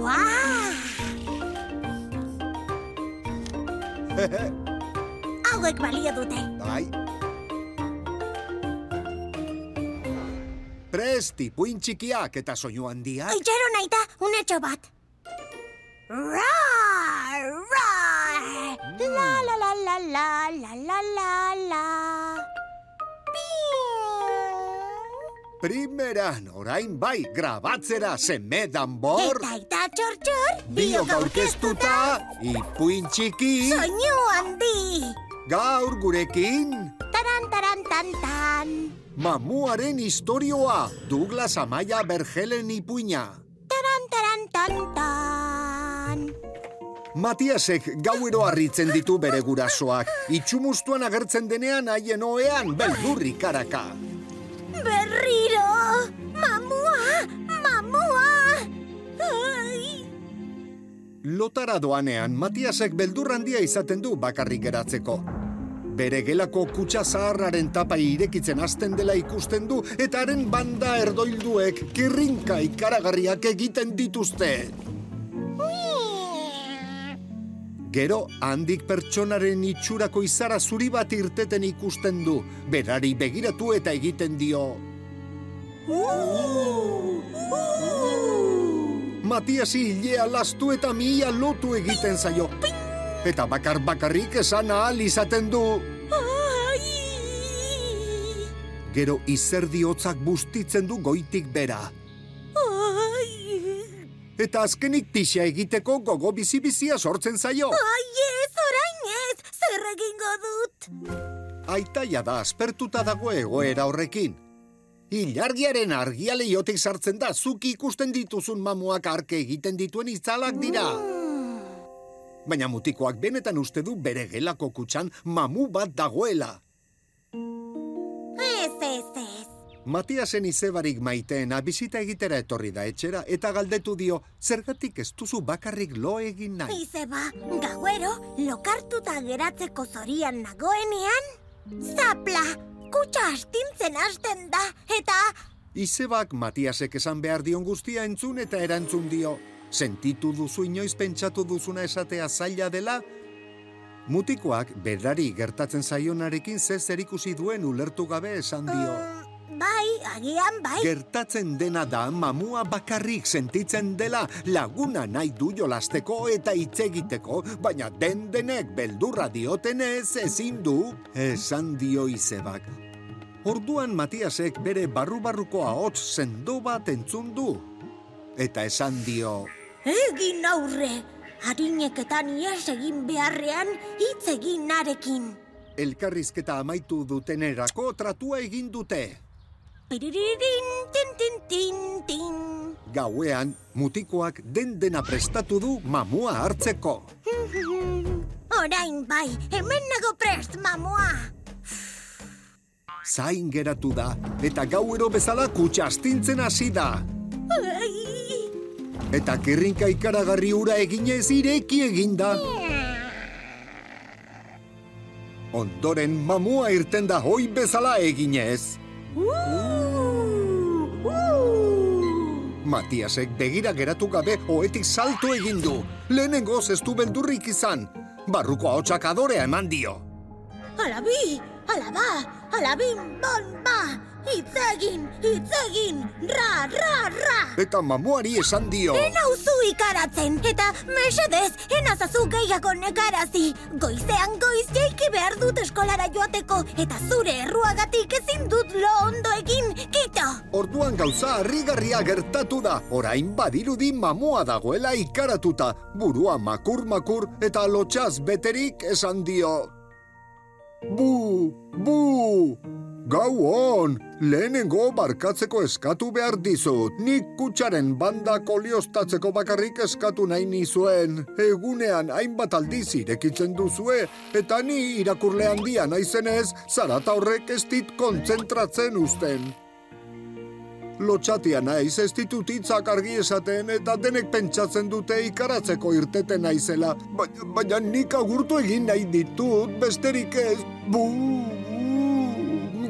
哇！hauek balio dute. Bai. Presti, puin txikiak eta soinu handiak. Itxero nahi da, unetxo bat. Roar, roar! Mm. La, la, la, la, la, la, la, la. Primeran, orain bai, grabatzera seme danbor. Eta eta txor txor, Biok aurkeztuta, ipuin txiki, Soinu handi. gaur gurekin, Taran, taran, tan, tan. mamuaren historioa, Douglas Amaya Bergelen ipuina. Taran, taran, tan, tan. Matiasek gauero harritzen ditu bere gurasoak. Itxumustuan agertzen denean haien oean beldurri karaka. Berriro! Lotara doanean, Matiasek beldur handia izaten du bakarrik geratzeko. Bere gelako kutsa zaharraren tapa irekitzen hasten dela ikusten du eta haren banda erdoilduek kirrinka ikaragarriak egiten dituzte. Gero, handik pertsonaren itxurako izara zuri bat irteten ikusten du. Berari begiratu eta egiten dio. Matiasi hilea lastu eta mihia lotu egiten zaio. Eta bakar bakarrik esan ahal izaten du. Gero izerdi hotzak bustitzen du goitik bera. Eta azkenik pixa egiteko gogo bizi-bizia sortzen zaio. Ai ez, orain ez! Zer egingo dut? Aitaia da aspertuta dago egoera horrekin. Ilargiaren argia leiotik sartzen da, zuk ikusten dituzun mamuak arke egiten dituen itzalak dira. Baina mutikoak benetan uste du bere gelako kutxan mamu bat dagoela. Ez, ez, ez. Matiasen izebarik maiteena bizita egitera etorri da etxera eta galdetu dio, zergatik ez duzu bakarrik lo egin nahi. Izeba, gauero, lokartuta geratzeko zorian nagoenean, zapla, kutsa astintzen hasten da, eta... Izebak Matiasek esan behar dion guztia entzun eta erantzun dio. Sentitu duzu inoiz pentsatu duzuna esatea zaila dela? Mutikoak berari gertatzen zaionarekin ze zerikusi duen ulertu gabe esan dio. Bai, agian bai. Gertatzen dena da mamua bakarrik sentitzen dela laguna nahi du jolasteko eta hitz egiteko, baina den denek beldurra diotenez ezin du, esan dio izebak. Orduan Matiasek bere barru-barruko ahots sendo bat entzun du. Eta esan dio, Egin aurre, harineketan ies egin beharrean hitz egin narekin. elkarrizketa amaitu dutenerako tratua egin dute. Piriririn, tin, tin, tin. Gauean, mutikoak den dena prestatu du mamua hartzeko. Orain bai, hemen nago prest, mamua. Zain geratu da, eta gauero bezala kutsa astintzen hasi da. Eta kirrinka ikaragarri ura eginez ireki eginda. Ondoren mamua irten da hoi bezala eginez. Matiasek begira geratu gabe oetik salto egin du. Lehenengoz ez du beldurrik izan. Barruko ahotsak adorea eman dio. Alabi, alaba, alabin, bon, ba. Hitz egin, hitz egin, ra, ra, ra. Eta mamuari esan dio. Enauzu ikaratzen, eta mesedez, enazazu gehiago nekarazi. Goizean goiz jaiki behar dut eskolara joateko, eta zure erruagatik ezin dut lo ondo egin, kito. Orduan gauza harrigarria gertatu da. Orain badirudi mamua dagoela ikaratuta. Burua makur-makur eta lotxaz beterik esan dio. Bu, bu! Gau on, lehenengo barkatzeko eskatu behar dizut. Nik kutsaren banda koliostatzeko bakarrik eskatu nahi nizuen. Egunean hainbat aldiz irekitzen duzue, eta ni irakurle handia naizenez, zarata horrek ez dit kontzentratzen usten. Lotxatia naiz ez ditut hitzak argi esaten eta denek pentsatzen dute ikaratzeko irteten naizela. Baina, baina nik agurtu egin nahi ditut, besterik ez. Bu, bu,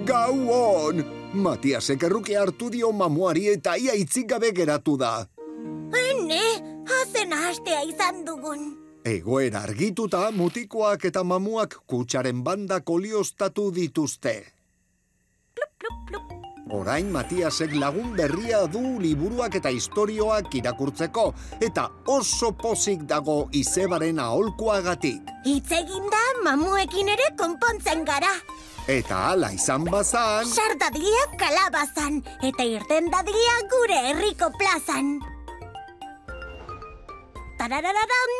Gau hon! Matiasek erruke hartu dio mamuari eta ia itzik gabe geratu da. Hene, hazen hastea izan dugun. Egoera argituta mutikoak eta mamuak kutsaren banda koliostatu dituzte. Orain Matiasek lagun berria du liburuak eta istorioak irakurtzeko eta oso pozik dago izebaren aholkuagatik. Hitz egin da mamuekin ere konpontzen gara. Eta hala izan bazan, Sardadila kalabazan eta irten dadila gure herriko plazan. Tararararam,